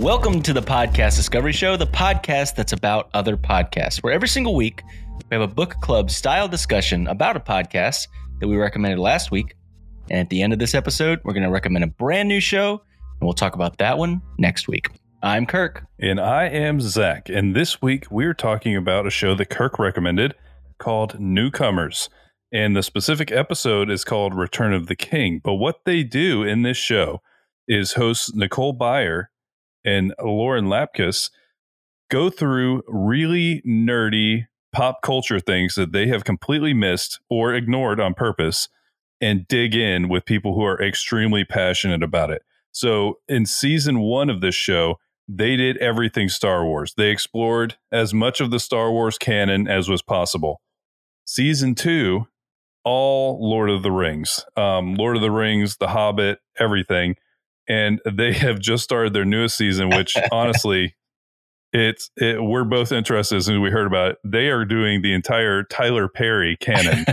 Welcome to the Podcast Discovery Show, the podcast that's about other podcasts, where every single week we have a book club style discussion about a podcast that we recommended last week. And at the end of this episode, we're going to recommend a brand new show, and we'll talk about that one next week. I'm Kirk. And I am Zach. And this week we're talking about a show that Kirk recommended called Newcomers. And the specific episode is called Return of the King. But what they do in this show is host Nicole Byer and Lauren Lapkus go through really nerdy pop culture things that they have completely missed or ignored on purpose and dig in with people who are extremely passionate about it. So, in season one of this show, they did everything Star Wars. They explored as much of the Star Wars canon as was possible. Season two, all Lord of the Rings, um, Lord of the Rings, The Hobbit, everything and they have just started their newest season, which honestly, it's it, we're both interested as we heard about it. They are doing the entire Tyler Perry canon,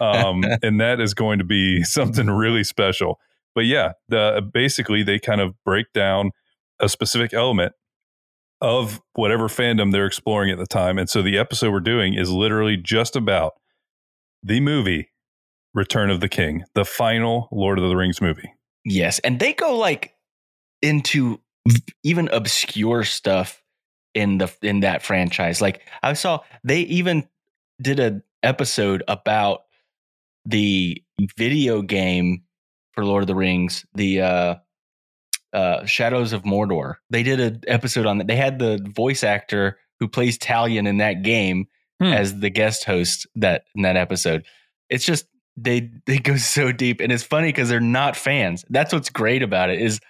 um, and that is going to be something really special. But yeah, the basically they kind of break down a specific element of whatever fandom they're exploring at the time, and so the episode we're doing is literally just about the movie Return of the King, the final Lord of the Rings movie. Yes, and they go like into even obscure stuff in the in that franchise. Like I saw they even did an episode about the video game for Lord of the Rings, the uh uh Shadows of Mordor. They did an episode on that. They had the voice actor who plays Talion in that game hmm. as the guest host that in that episode. It's just they they go so deep and it's funny because they're not fans. That's what's great about it is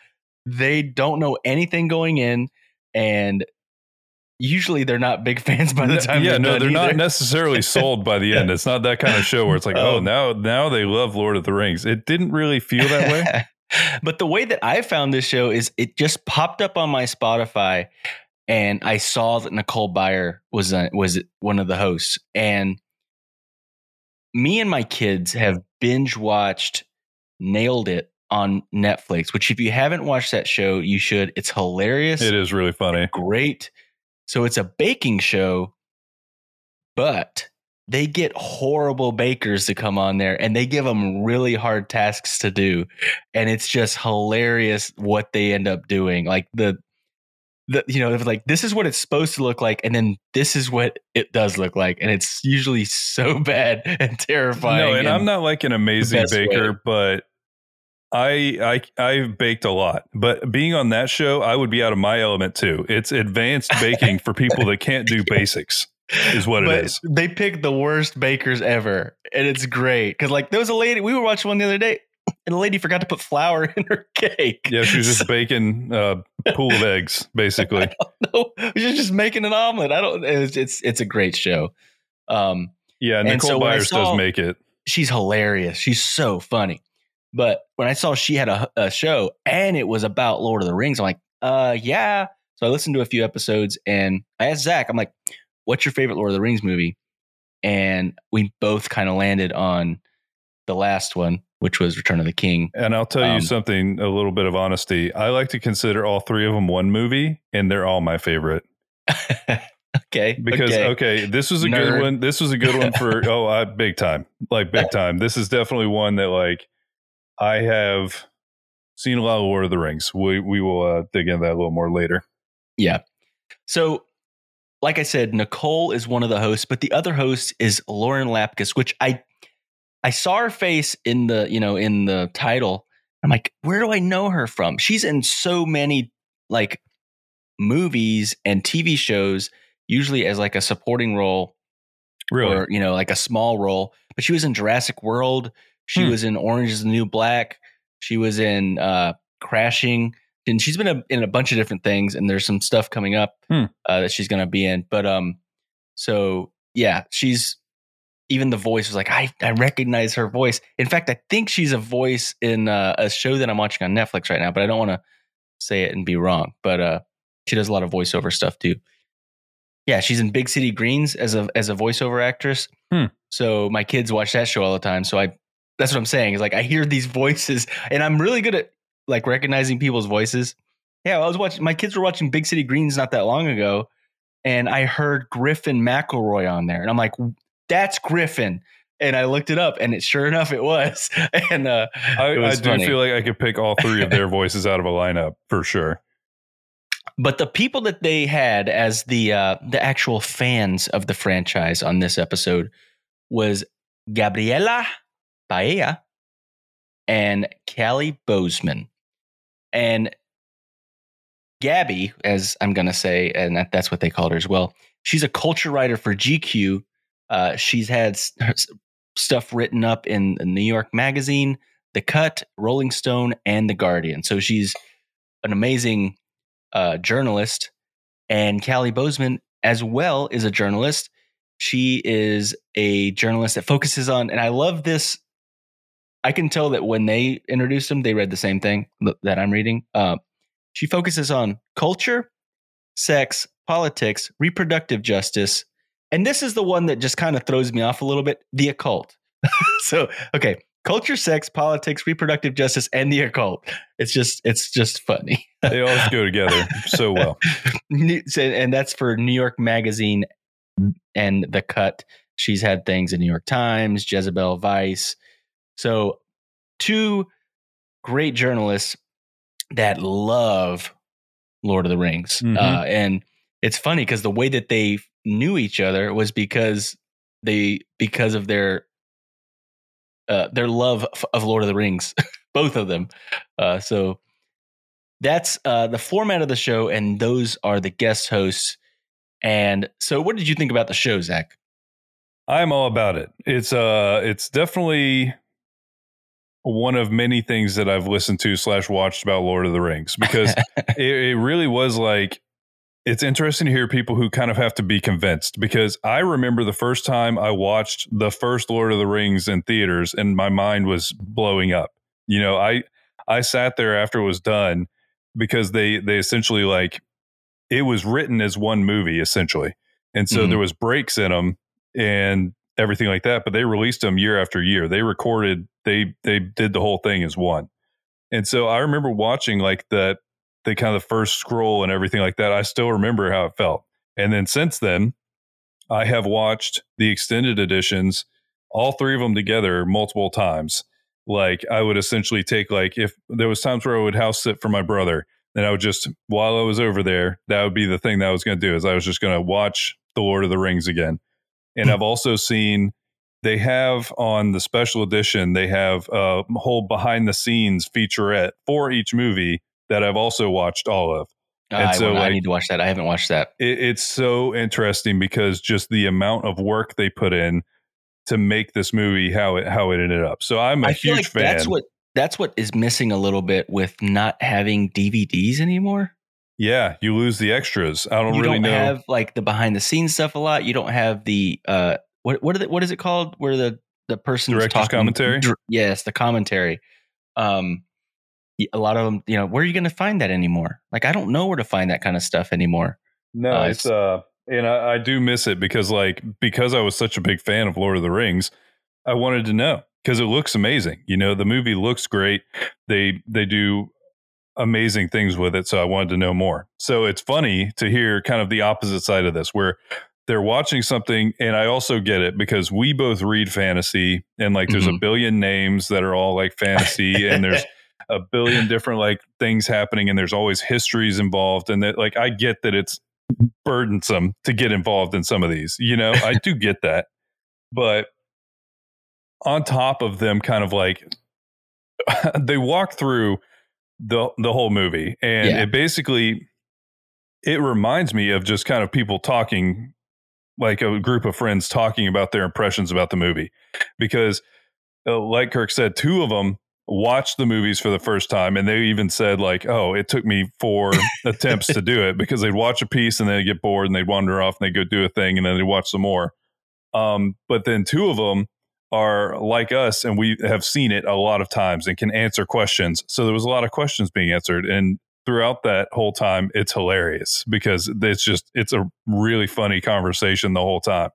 they don't know anything going in and usually they're not big fans by the time yeah no they're either. not necessarily sold by the end. It's not that kind of show where it's like oh, oh. now now they love lord of the rings. It didn't really feel that way. But the way that i found this show is it just popped up on my spotify and i saw that nicole byer was a, was one of the hosts and me and my kids have binge watched Nailed It on Netflix, which if you haven't watched that show, you should. It's hilarious. It is really funny. Great. So it's a baking show, but they get horrible bakers to come on there and they give them really hard tasks to do. And it's just hilarious what they end up doing. Like the the you know like this is what it's supposed to look like and then this is what it does look like and it's usually so bad and terrifying no and i'm not like an amazing baker way. but I I I've baked a lot, but being on that show, I would be out of my element too. It's advanced baking for people that can't do basics, is what but it is. They pick the worst bakers ever, and it's great because like there was a lady we were watching one the other day and the lady forgot to put flour in her cake. Yeah, she was just baking a pool of eggs, basically. No, she was just making an omelet. I don't. It's it's, it's a great show. Um, yeah, Nicole so Byers saw, does make it. She's hilarious. She's so funny. But when I saw she had a, a show and it was about Lord of the Rings, I'm like, uh, yeah. So I listened to a few episodes and I asked Zach, I'm like, what's your favorite Lord of the Rings movie? And we both kind of landed on the last one, which was Return of the King. And I'll tell um, you something, a little bit of honesty. I like to consider all three of them one movie, and they're all my favorite. okay. Because okay. okay, this was a Nerd. good one. This was a good one for oh, I big time, like big time. This is definitely one that like I have seen a lot of Lord of the Rings. We we will uh, dig into that a little more later. Yeah. So, like I said, Nicole is one of the hosts, but the other host is Lauren Lapkus, which I I saw her face in the, you know, in the title. I'm like, where do I know her from? She's in so many like movies and TV shows, usually as like a supporting role. Really? Or, you know, like a small role. But she was in Jurassic World. She hmm. was in Orange is the New Black. She was in uh Crashing. And she's been a, in a bunch of different things, and there's some stuff coming up hmm. uh, that she's going to be in. But um, so yeah, she's even the voice was like, I, I recognize her voice. In fact, I think she's a voice in uh, a show that I'm watching on Netflix right now, but I don't want to say it and be wrong. But uh, she does a lot of voiceover stuff too. Yeah, she's in Big City Greens as a as a voiceover actress. Hmm. So my kids watch that show all the time. So I that's what I'm saying. Is like I hear these voices, and I'm really good at like recognizing people's voices. Yeah, I was watching. My kids were watching Big City Greens not that long ago, and I heard Griffin McElroy on there, and I'm like, "That's Griffin." And I looked it up, and it sure enough it was. And uh, I, it I do funny. feel like I could pick all three of their voices out of a lineup for sure. but the people that they had as the uh, the actual fans of the franchise on this episode was Gabriella Paiella and Callie Beusman. And Gabby, as I'm going to say, and that, that's what they called her as well, she's a culture writer for GQ. Uh, she's had stuff written up in the New York Magazine, The Cut, Rolling Stone, and The Guardian. So she's an amazing uh, journalist. And Callie Beusman, as well, is a journalist. She is a journalist that focuses on, and I love this. I can tell that when they introduced them, they read the same thing that I'm reading. Uh, she focuses on culture, sex, politics, reproductive justice, and this is the one that just kind of throws me off a little bit the occult. so, okay, culture, sex, politics, reproductive justice, and the occult. It's just, it's just funny. They always go together so well. And that's for New York Magazine and The Cut. She's had things in New York Times, Jezebel Vice. So, two great journalists that love Lord of the Rings. Mhm. Uh, and it's funny because the way that they knew each other was because they because of their uh, their love of Lord of the Rings, both of them. Uh, so that's uh, the format of the show, and those are the guest hosts. And so, what did you think about the show, Zach? I'm all about it. It's uh it's definitely one of many things that I've listened to slash watched about Lord of the Rings because it, it really was like it's interesting to hear people who kind of have to be convinced because I remember the first time I watched the first Lord of the Rings in theaters and my mind was blowing up. You know, I I sat there after it was done because they they essentially like it was written as one movie essentially. And so Mhm. there was breaks in them and everything like that, but they released them year after year. They recorded they they did the whole thing as one. And so I remember watching like the the kind of the first scroll and everything like that. I still remember how it felt. And then since then, I have watched the extended editions, all three of them together multiple times. Like I would essentially take like if there was times where I would house sit for my brother, and I would just while I was over there, that would be the thing that I was going to do is I was just going to watch The Lord of the Rings again. And I've also seen they have on the special edition they have a whole behind the scenes featurette for each movie that I've also watched all of. And I, so, wanna- I need to watch that. I haven't watched that. It, it's so interesting because just the amount of work they put in to make this movie how it how it ended up. So I'm a I huge like fan. that's what that's what is missing a little bit with not having DVDs anymore. yeah, you lose the extras. I don't you really don't know. have like the behind the scenes stuff a lot. You don't have the uh what what what is it called where the the person Director's commentary? yes, the commentary. Um a lot of them, you know, where are you going to find that anymore? Like I don't know where to find that kind of stuff anymore. No, Uh, it's uh, and I, I do miss it because like because I was such a big fan of Lord of the Rings, I wanted to know because it looks amazing. You know, the movie looks great. They they do amazing things with it, so I wanted to know more. So it's funny to hear kind of the opposite side of this, where they're watching something, and I also get it because we both read fantasy, and like there's a Mhm. billion names that are all like fantasy, and there's a billion different like things happening and there's always histories involved and that like I get that it's burdensome to get involved in some of these you know I do get that but on top of them kind of like they walk through the the whole movie and Yeah. it basically it reminds me of just kind of people talking like a group of friends talking about their impressions about the movie because uh, like Kirk said two of them watched the movies for the first time and they even said like oh it took me four attempts to do it because they'd watch a piece and then they'd get bored and they'd wander off and they'd go do a thing and then they'd watch some more. Um, but then two of them are like us and we have seen it a lot of times and can answer questions. So there was a lot of questions being answered and throughout that whole time it's hilarious because it's just it's a really funny conversation the whole time.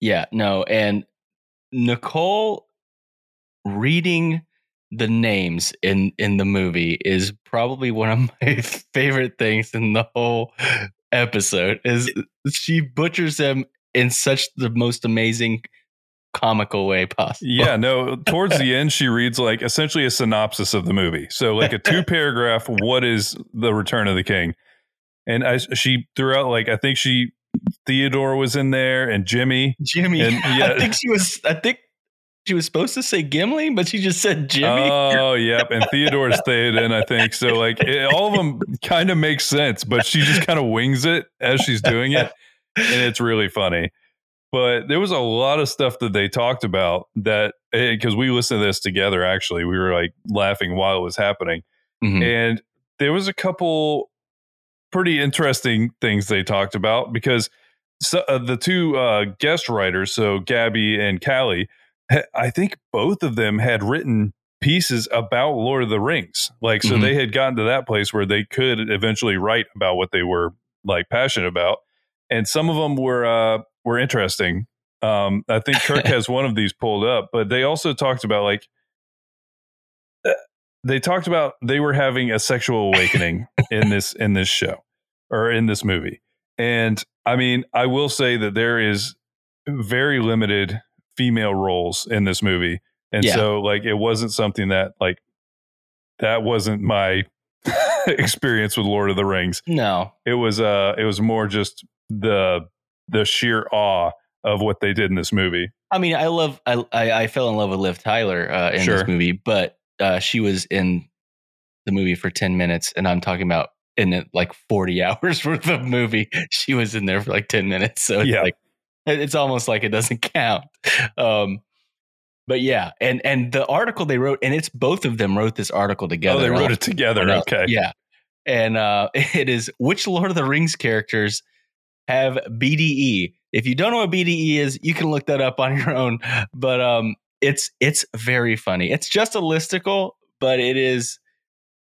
Yeah, no, and Nicole reading the names in in the movie is probably one of my favorite things in the whole episode is she butchers them in such the most amazing comical way possible. Yeah, no, towards the end she reads like essentially a synopsis of the movie. So like a two paragraph what is the return of the king? And I she threw out like I think she Theodore was in there and Jimmy. Jimmy. And, yeah. I think she was I think she was supposed to say Gimli, but she just said Jimmy. Oh, yep. And Theodore stayed in, I think. So, like, it, all of them kind of make sense, but she just kind of wings it as she's doing it. And it's really funny. But there was a lot of stuff that they talked about that, because we listened to this together, actually, we were like laughing while it was happening. Mhm. And there was a couple pretty interesting things they talked about because so, uh, the two uh, guest writers, so Gabby and Callie, I think both of them had written pieces about Lord of the Rings. Like, so Mhm. they had gotten to that place where they could eventually write about what they were like passionate about, and some of them were uh, were interesting. Um, I think Kirk has one of these pulled up, but they also talked about like uh, they talked about they were having a sexual awakening in this in this show or in this movie. And I mean, I will say that there is very limited female roles in this movie. And Yeah. so like it wasn't something that like that wasn't my experience with Lord of the Rings. No. It was uh it was more just the the sheer awe of what they did in this movie. I mean, I love I I, I fell in love with Liv Tyler uh, in Sure. this movie, but uh, she was in the movie for ten minutes, and I'm talking about in like 40 hours worth of movie. She was in there for like 10 minutes, so Yeah. like it's almost like it doesn't count. Um, but yeah, and and the article they wrote, and it's both of them wrote this article together. oh, they wrote it together. Okay. Yeah. And uh, it is which Lord of the Rings characters have BDE? If you don't know what BDE is, you can look that up on your own. But um, it's it's very funny. It's just a listicle, but it is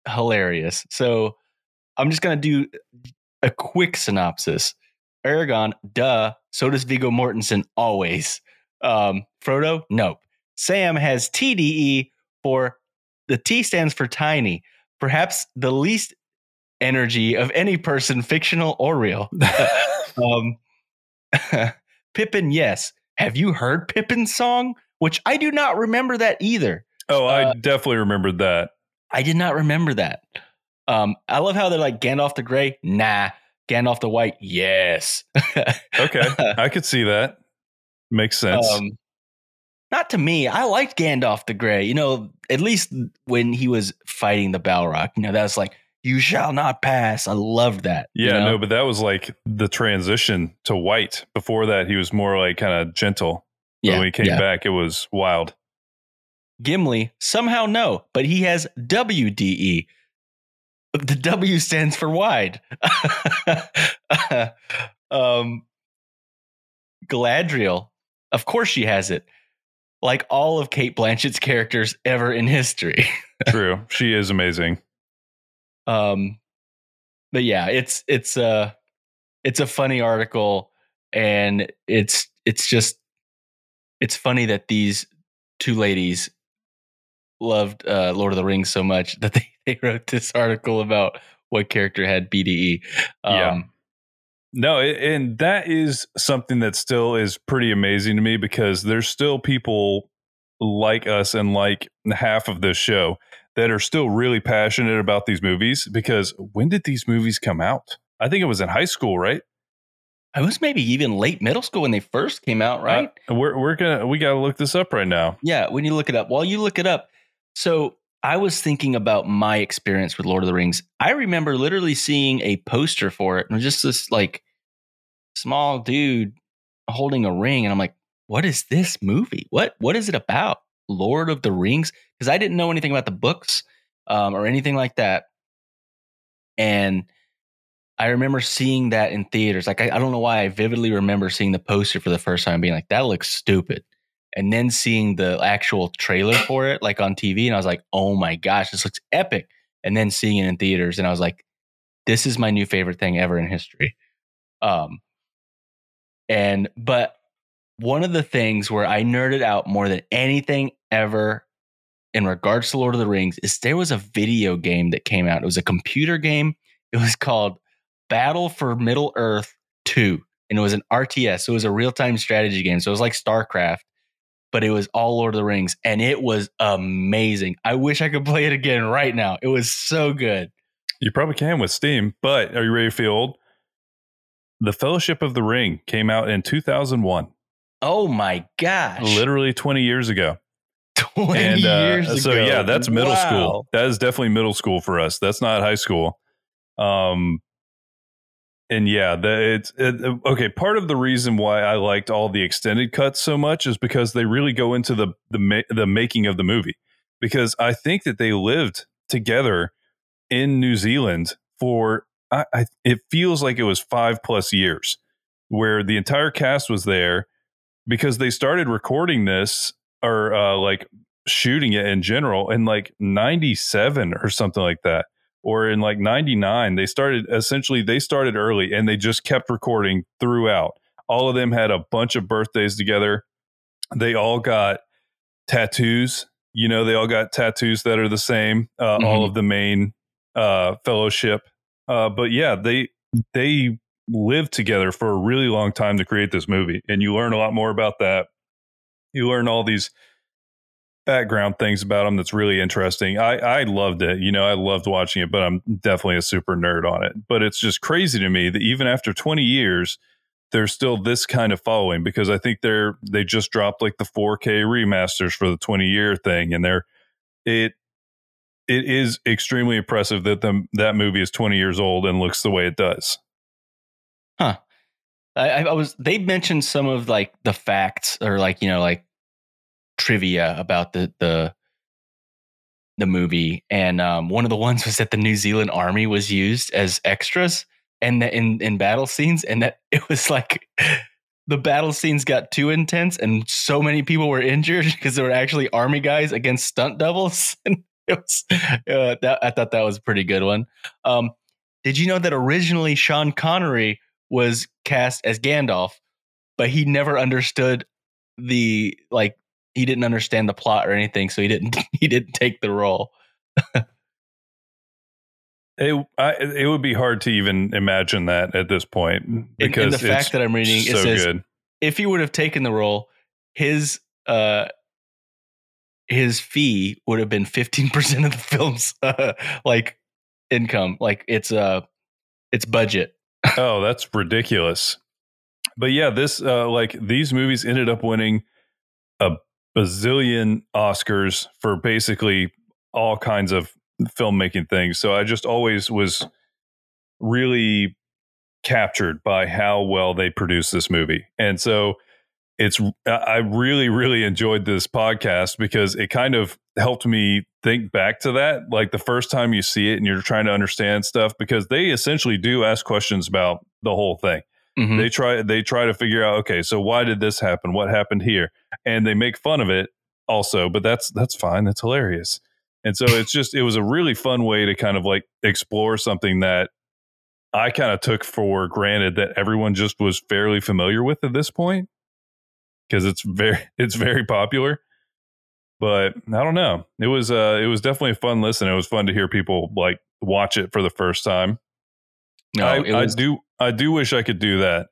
hilarious. So I'm just gonna do a quick synopsis. Aragorn, duh. So does Viggo Mortensen always. Um, Frodo, nope. Sam has TDE for the T stands for tiny, perhaps the least energy of any person, fictional or real. Um, Pippin, yes. Have you heard Pippin's song? Which I do not remember that either. oh, I Uh, definitely remembered that. I did not remember that. Um, I love how they're like Gandalf the Grey, nah. Gandalf the White, yes. Okay. I could see that. Makes sense. Um, not to me. I liked Gandalf the Grey. You know, at least when he was fighting the Balrog. You know, that was like, "You shall not pass." I loved that. you yeah, know? no, but that was like the transition to white. Before that, he was more like kind of gentle. But yeah. when he came yeah. back, it was wild. Gimli somehow no, but he has WDE. The W stands for wide. um, Galadriel, of course she has it. Like all of Cate Blanchett's characters ever in history. True. she is amazing. Um, but yeah, it's it's a it's a funny article, and it's it's just it's funny that these two ladies loved uh, Lord of the Rings so much that they, they wrote this article about what character had BDE. Yeah. Um, No, and that is something that still is pretty amazing to me because there's still people like us and like half of this show that are still really passionate about these movies because when did these movies come out? I think it was in high school, right? I was maybe even late middle school when they first came out, right? Uh, we're we're gonna we gotta look this up right now. Yeah, when you look it up. While you look it up, so I was thinking about my experience with Lord of the Rings. I remember literally seeing a poster for it, and just this like small dude holding a ring, and I'm like, "What is this movie? What what is it about? Lord of the Rings?" Because I didn't know anything about the books um, or anything like that, and I remember seeing that in theaters. Like I, I don't know why I vividly remember seeing the poster for the first time, being like, "That looks stupid." And then seeing the actual trailer for it like on TV and I was like, "Oh my gosh, this looks epic." And then seeing it in theaters and I was like, "This is my new favorite thing ever in history." Um and but one of the things where I nerded out more than anything ever in regards to Lord of the Rings is there was a video game that came out. It was a computer game. It was called Battle for Middle Earth 2. And it was an RTS. So it was a real time strategy game. So it was like StarCraft, but it was all Lord of the Rings. And it was amazing. I wish I could play it again right now. It was so good. You probably can with Steam, but are you ready to feel old? The Fellowship of the Ring came out in 2001. Oh my gosh. Literally 20 years ago. 20 and, uh, years ago. So yeah, that's middle wow. school. That is definitely middle school for us. That's not high school. Um, and yeah, the, it's it, okay. Part of the reason why I liked all the extended cuts so much is because they really go into the the ma- the making of the movie. Because I think that they lived together in New Zealand for I, I it feels like it was five plus years, where the entire cast was there because they started recording this or uh, like shooting it in general in like 97 or something like that or in like 99 they started essentially they started early and they just kept recording throughout. All of them had a bunch of birthdays together. They all got tattoos. You know they all got tattoos that are the same uh, mm-hmm. all of the main uh, fellowship. Uh, but yeah they they lived together for a really long time to create this movie and you learn a lot more about that. You learn all these background things about them that's really interesting. I, I loved it. You know, I loved watching it, but I'm definitely a super nerd on it. But it's just crazy to me that even after 20 years, there's still this kind of following because I think they're they just dropped like the 4K remasters for the 20 year thing, and they're it it is extremely impressive that the that movie is 20 years old and looks the way it does. Huh. I, I was they mentioned some of like the facts or like you know like trivia about the the the movie, and um, one of the ones was that the New Zealand Army was used as extras and in in battle scenes, and that it was like the battle scenes got too intense, and so many people were injured because there were actually army guys against stunt doubles, and it was uh, that I thought that was a pretty good one. Um, did you know that originally Sean Connery was cast as Gandalf, but he never understood the like he didn't understand the plot or anything, so he didn't he didn't take the role. it I, it would be hard to even imagine that at this point because in, in the fact that I'm reading so it says good. if he would have taken the role, his uh his fee would have been 15% of the film's uh, like income like it's uh it's budget oh that's ridiculous but yeah this uh like these movies ended up winning a bazillion Oscars for basically all kinds of filmmaking things. So I just always was really captured by how well they produced this movie. And so it's I really really enjoyed this podcast because it kind of helped me think back to that like the first time you see it and you're trying to understand stuff because they essentially do ask questions about the whole thing. Mm-hmm. They try they try to figure out okay, so why did this happen? What happened here? And they make fun of it also, but that's that's fine. That's hilarious. And so it's just it was a really fun way to kind of like explore something that I kind of took for granted that everyone just was fairly familiar with at this point because it's very it's very popular. But I don't know. It was uh it was definitely a fun listen. It was fun to hear people like watch it for the first time. No, I, was, I do I do wish I could do that.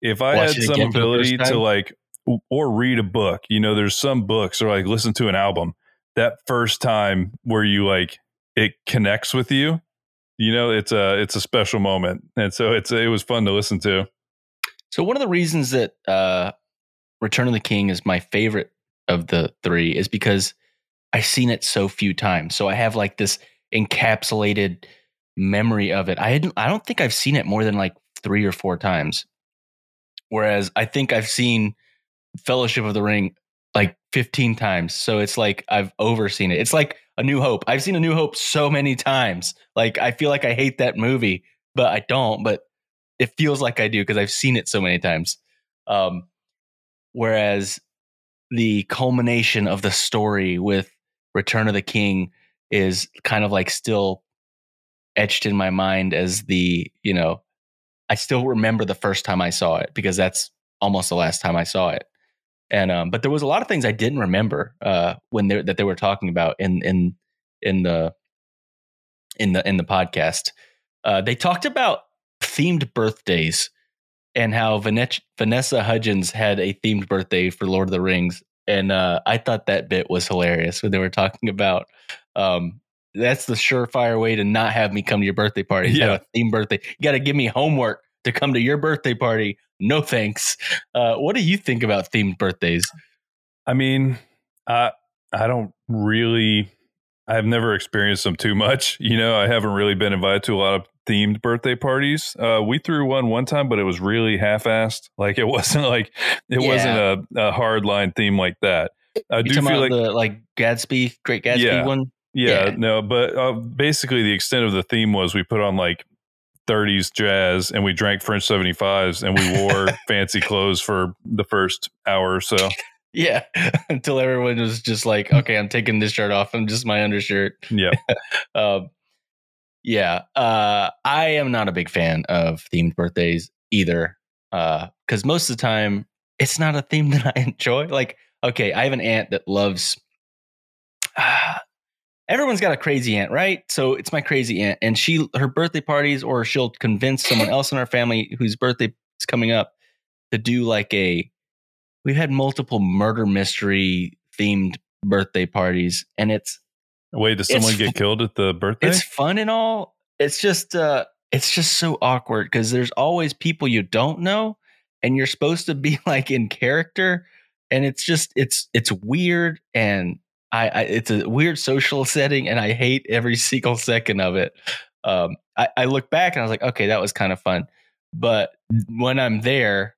If I had some ability to like or read a book, you know, there's some books or like listen to an album. That first time where you like it connects with you, you know, it's a it's a special moment, and so it's it was fun to listen to. So one of the reasons that uh, Return of the King is my favorite of the three is because I've seen it so few times. So I have like this encapsulated memory of it. I hadn't, I don't think I've seen it more than like three or four times. Whereas I think I've seen Fellowship of the Ring like 15 times. So it's like I've overseen it. It's like A New Hope. I've seen A New Hope so many times. Like I feel like I hate that movie, but I don't, but it feels like I do because I've seen it so many times. Um, whereas the culmination of the story with Return of the King is kind of like still etched in my mind as the, you know, I still remember the first time I saw it because that's almost the last time I saw it. And um, but there was a lot of things I didn't remember uh, when they that they were talking about in in in the in the in the podcast. Uh, they talked about themed birthdays and how Vanessa, Hudgens had a themed birthday for Lord of the Rings, and uh, I thought that bit was hilarious when they were talking about. Um, that's the surefire way to not have me come to your birthday party. Yeah, a themed birthday. You got to give me homework to come to your birthday party. No thanks. Uh, what do you think about themed birthdays? I mean, I I don't really. I've never experienced them too much. You know, I haven't really been invited to a lot of themed birthday parties. Uh, we threw one one time, but it was really half-assed. Like it wasn't like it yeah. wasn't a, a hard line theme like that. I do feel like the like Gatsby, Great Gatsby yeah, one. Yeah, yeah, no, but uh, basically the extent of the theme was we put on like 30s jazz and we drank French 75s and we wore fancy clothes for the first hour or so. Yeah, until everyone was just like, okay, I'm taking this shirt off. I'm just my undershirt. Yeah. um, yeah. Uh, I am not a big fan of themed birthdays either. Because uh, most of the time, it's not a theme that I enjoy. Like, okay, I have an aunt that loves. Uh, everyone's got a crazy aunt, right? So it's my crazy aunt, and she her birthday parties, or she'll convince someone else in our family whose birthday is coming up to do like a. We've had multiple murder mystery themed birthday parties, and it's Wait, does someone get killed at the birthday? It's fun and all. It's just uh it's just so awkward because there's always people you don't know and you're supposed to be like in character and it's just it's it's weird and I, I it's a weird social setting and I hate every single second of it. Um I, I look back and I was like, okay, that was kind of fun. But when I'm there,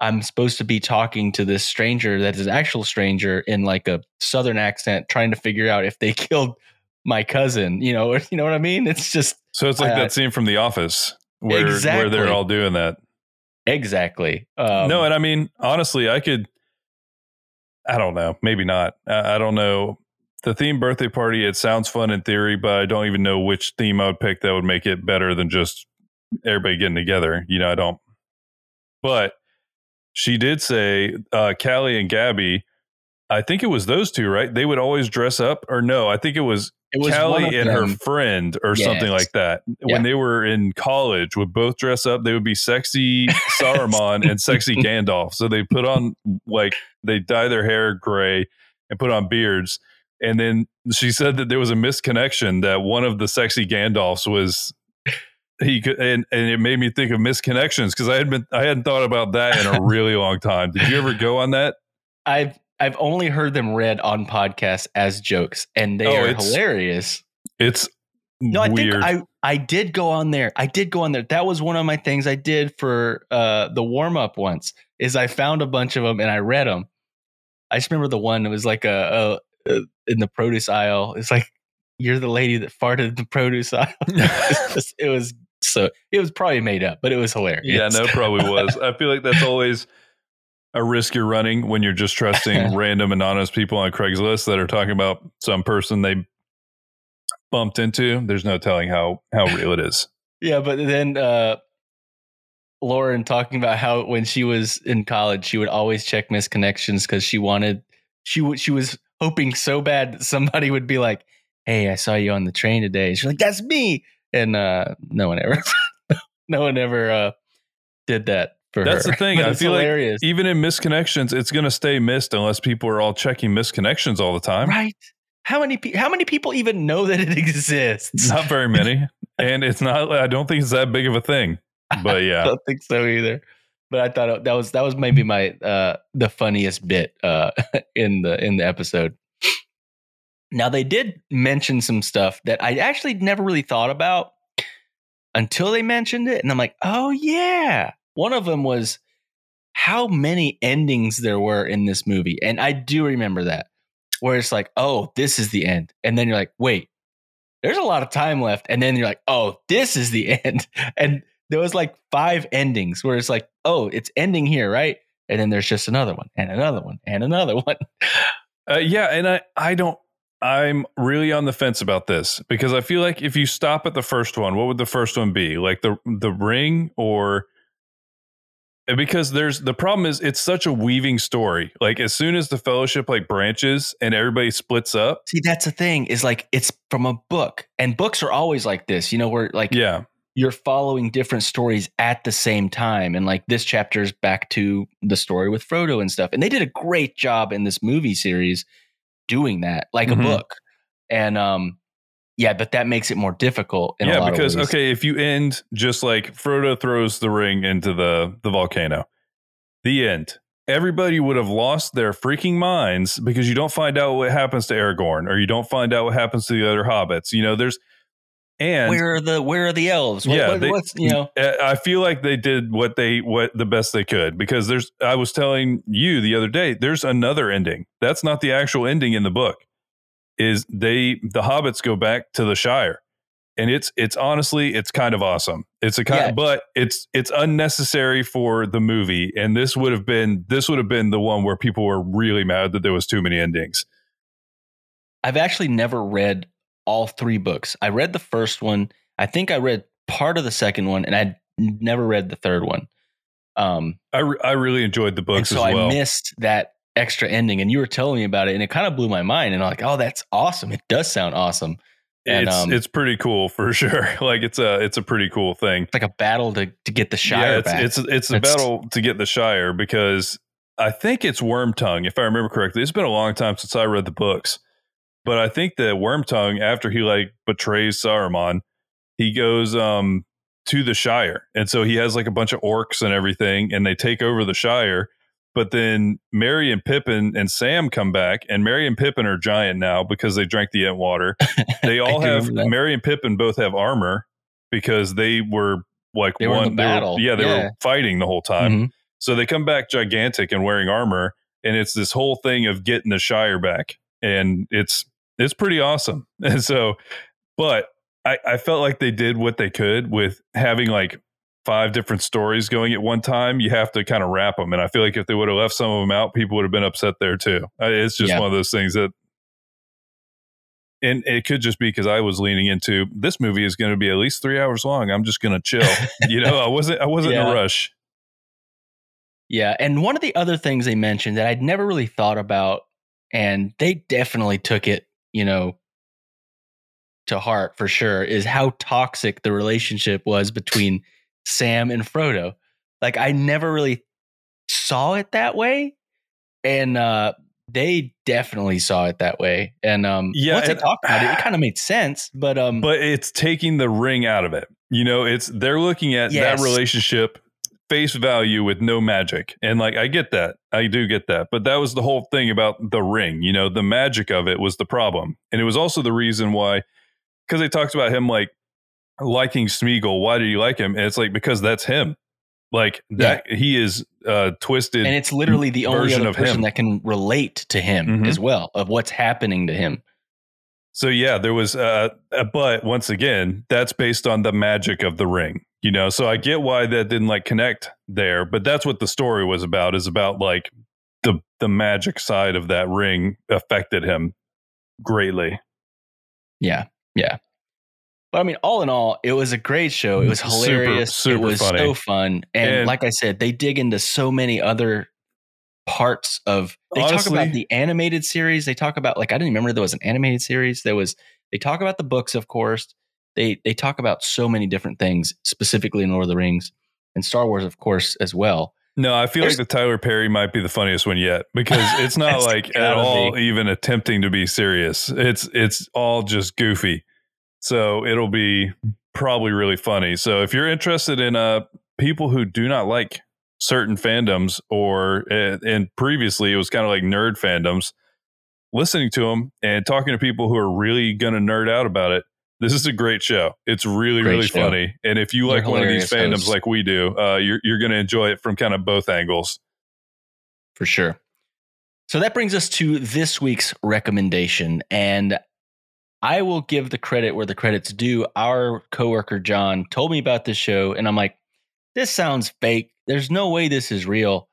I'm supposed to be talking to this stranger that is an actual stranger in like a southern accent, trying to figure out if they killed my cousin. You know, you know what I mean? It's just so it's like uh, that scene from The Office where exactly. where they're all doing that. Exactly. Um, no, and I mean honestly, I could. I don't know. Maybe not. I, don't know. The theme birthday party. It sounds fun in theory, but I don't even know which theme I would pick that would make it better than just everybody getting together. You know, I don't. But she did say uh, Callie and Gabby. I think it was those two, right? They would always dress up, or no? I think it was, it was Callie and her friend, or yes. something like that. Yeah. When they were in college, would both dress up. They would be sexy Saruman and sexy Gandalf. So they put on like they dye their hair gray and put on beards. And then she said that there was a misconnection that one of the sexy Gandalfs was he could and, and it made me think of misconnections because I had been I hadn't thought about that in a really long time. Did you ever go on that? I've I've only heard them read on podcasts as jokes, and they oh, are it's, hilarious. It's no, I weird. think I I did go on there. I did go on there. That was one of my things I did for uh, the warm up once. Is I found a bunch of them and I read them. I just remember the one. It was like a, a, a in the produce aisle. It's like you're the lady that farted in the produce aisle. it, was, it was so it was probably made up, but it was hilarious. Yeah, no, probably was. I feel like that's always a risk you're running when you're just trusting random anonymous people on Craigslist that are talking about some person they bumped into. There's no telling how how real it is. Yeah, but then uh Lauren talking about how when she was in college, she would always check misconnections because she wanted she w- she was hoping so bad that somebody would be like, "Hey, I saw you on the train today." She's like, "That's me." and uh, no one ever, no one ever uh, did that. For That's her. the thing. I feel hilarious. like even in misconnections, it's going to stay missed unless people are all checking misconnections all the time. Right. How many pe- how many people even know that it exists? Not very many, and it's not. I don't think it's that big of a thing. But yeah, I don't think so either. But I thought that was that was maybe my uh, the funniest bit uh, in the in the episode. Now, they did mention some stuff that I actually never really thought about until they mentioned it. And I'm like, oh, yeah. One of them was how many endings there were in this movie. And I do remember that, where it's like, oh, this is the end. And then you're like, wait, there's a lot of time left. And then you're like, oh, this is the end. And there was like five endings where it's like, oh, it's ending here, right? And then there's just another one and another one and another one. Uh, yeah, and I I don't I'm really on the fence about this because I feel like if you stop at the first one, what would the first one be? Like the the ring or because there's the problem is it's such a weaving story. Like as soon as the fellowship like branches and everybody splits up, See, that's the thing is like it's from a book, and books are always like this. You know, where like yeah, you're following different stories at the same time, and like this chapter's back to the story with Frodo and stuff. And they did a great job in this movie series doing that, like Mhm. a book. And um, yeah, but that makes it more difficult. In a yeah, lot because of ways. okay, if you end just like Frodo throws the ring into the the volcano, the end. Everybody would have lost their freaking minds because you don't find out what happens to Aragorn or you don't find out what happens to the other hobbits. You know, there's and where are the where are the elves? What, Yeah, what- they- what's you know? I feel like they did what they what the best they could because there's I was telling you the other day there's another ending. That's not the actual ending in the book. Is they the hobbits go back to the Shire. And it's it's honestly it's kind of awesome. It's a kind Yeah. but it's it's unnecessary for the movie and this would have been this would have been the one where people were really mad that there was too many endings. I've actually never read all three books. I read the first one. I think I read part of the second one, and I never read the third one. Um, I re- I really enjoyed the books so as well. I missed that extra ending. And you were telling me about it, and it kind of blew my mind. And I'm like, oh, that's awesome. It does sound awesome. and, it's um, it's pretty cool for sure. Like it's a it's a pretty cool thing. It's like a battle to to get the Shire yeah, it's, back. it's it's a That's- battle to get the Shire because I think it's Wormtongue, if I remember correctly. It's been a long time since I read the books, but I think that Wormtongue, after he like betrays Saruman, he goes um to the Shire, and so he has like a bunch of orcs and everything, and they take over the Shire. But then Merry and Pippin and Sam come back, and Merry and Pippin are giant now because they drank the Ent water. They all have. Merry and Pippin both have armor because they were like They were one the they were- yeah, they Yeah. were fighting the whole time. Mhm. So they come back gigantic and wearing armor, and it's this whole thing of getting the Shire back, and it's it's pretty awesome. And so, but I, I felt like they did what they could with having like five different stories going at one time. You have to kind of wrap them, and I feel like if they would have left some of them out, people would have been upset there too. It's just Yeah. one of those things that. And it could just be because I was leaning into this movie is going to be at least three hours long. I'm just going to chill. you know, I wasn't. I wasn't in a rush. Yeah, and one of the other things they mentioned that I'd never really thought about, and they definitely took it, you know, to heart for sure, is how toxic the relationship was between Sam and Frodo. Like I never really saw it that way, and uh, they definitely saw it that way. And um, Yeah, once they and- talked about it, it kind of made sense. But um, but it's taking the ring out of it. You know, it's they're looking at Yes. that relationship face value with no magic. And like I get that. I do get that. But that was the whole thing about the ring, you know, the magic of it was the problem. And it was also the reason why cuz they talked about him like liking Smeagol. Why do you like him? And it's like because that's him. Like that he is uh twisted and it's literally the only other of person him. that can relate to him Mhm. as well of what's happening to him. So yeah, there was uh uh, but once again, that's based on the magic of the ring. You know, so I get why that didn't like connect there, but that's what the story was about is about like the the magic side of that ring affected him greatly. Yeah, yeah. But I mean, all in all, it was a great show. It was hilarious. super it was funny. so fun, and, And- like I said, they dig into so many other parts of. They talk about the animated series. They talk about like I didn't remember there was an animated series. There was. They talk about the books, of course. They they talk about so many different things, specifically in Lord of the Rings and Star Wars, of course, as well. No, I feel There's- like the Tyler Perry might be the funniest one yet because it's not like at all even attempting to be serious. It's it's all just goofy. So it'll be probably really funny. So if you're interested in uh people who do not like certain fandoms or uh, and previously it was kind of like nerd fandoms, listening to them and talking to people who are really going to nerd out about it. This is a great show. It's really, Great really show. funny. And if you They're like one of these fandoms hosts. like we do, uh, you're, you're going to enjoy it from kind of both angles. for sure. So that brings us to this week's recommendation. And I will give the credit where the credit's due. Our coworker, John, told me about this show, and I'm like, this sounds fake. There's no way this is real.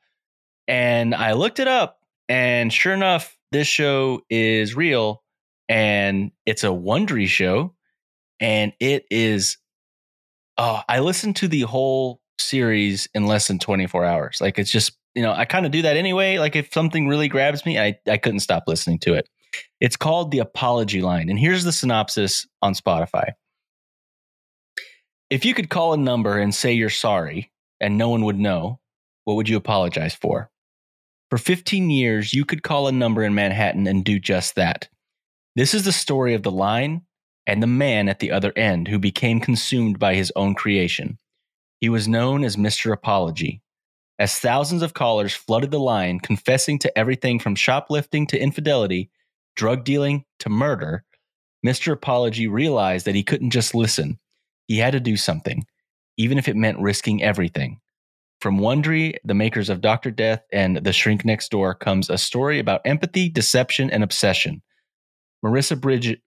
And I looked it up, and sure enough, this show is real. And it's a Wondery show. And it is, oh, I listened to the whole series in less than 24 hours. Like it's just, you know, I kind of do that anyway. Like if something really grabs me, I, I couldn't stop listening to it. It's called The Apology Line. And here's the synopsis on Spotify. If you could call a number and say you're sorry and no one would know, what would you apologize for? For 15 years, you could call a number in Manhattan and do just that. This is the story of the line and the man at the other end who became consumed by his own creation. He was known as Mr. Apology. As thousands of callers flooded the line, confessing to everything from shoplifting to infidelity, drug dealing to murder, Mr. Apology realized that he couldn't just listen. He had to do something, even if it meant risking everything. From Wondery, the makers of Dr. Death and The Shrink Next Door, comes a story about empathy, deception, and obsession. Marissa Bridge,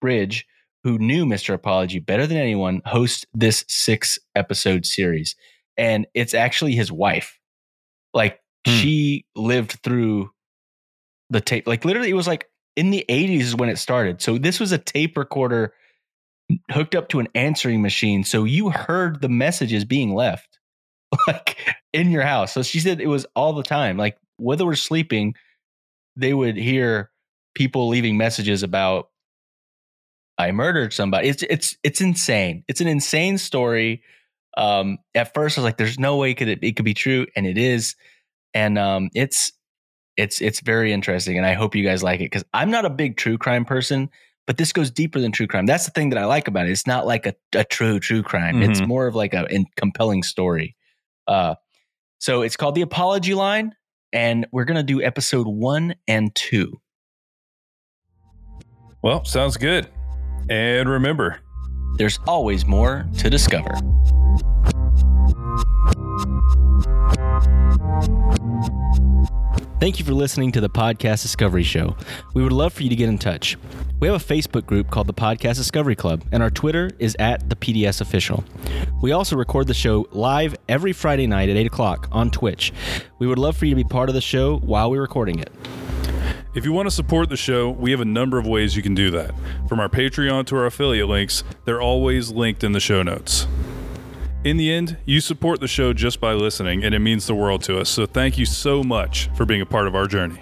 Bridge who knew Mr. Apology better than anyone, hosts this six episode series. And it's actually his wife. Like hmm. she lived through the tape. Like literally, it was like in the 80s is when it started. So this was a tape recorder hooked up to an answering machine. So you heard the messages being left like in your house. So she said it was all the time. Like whether we're sleeping, they would hear people leaving messages about I murdered somebody. It's it's it's insane. It's an insane story. Um, at first, I was like, "There's no way could it, it could be true," and it is. And um, it's it's it's very interesting, and I hope you guys like it because I'm not a big true crime person, but this goes deeper than true crime. That's the thing that I like about it. It's not like a, a true true crime. Mm-hmm. It's more of like a in, compelling story. Uh, so it's called the Apology Line, and we're gonna do episode one and two. Well, sounds good. And remember, there's always more to discover. Thank you for listening to the Podcast Discovery Show. We would love for you to get in touch. We have a Facebook group called the Podcast Discovery Club, and our Twitter is at the PDS Official. We also record the show live every Friday night at 8 o'clock on Twitch. We would love for you to be part of the show while we're recording it. If you want to support the show, we have a number of ways you can do that. From our Patreon to our affiliate links, they're always linked in the show notes. In the end, you support the show just by listening, and it means the world to us. So thank you so much for being a part of our journey.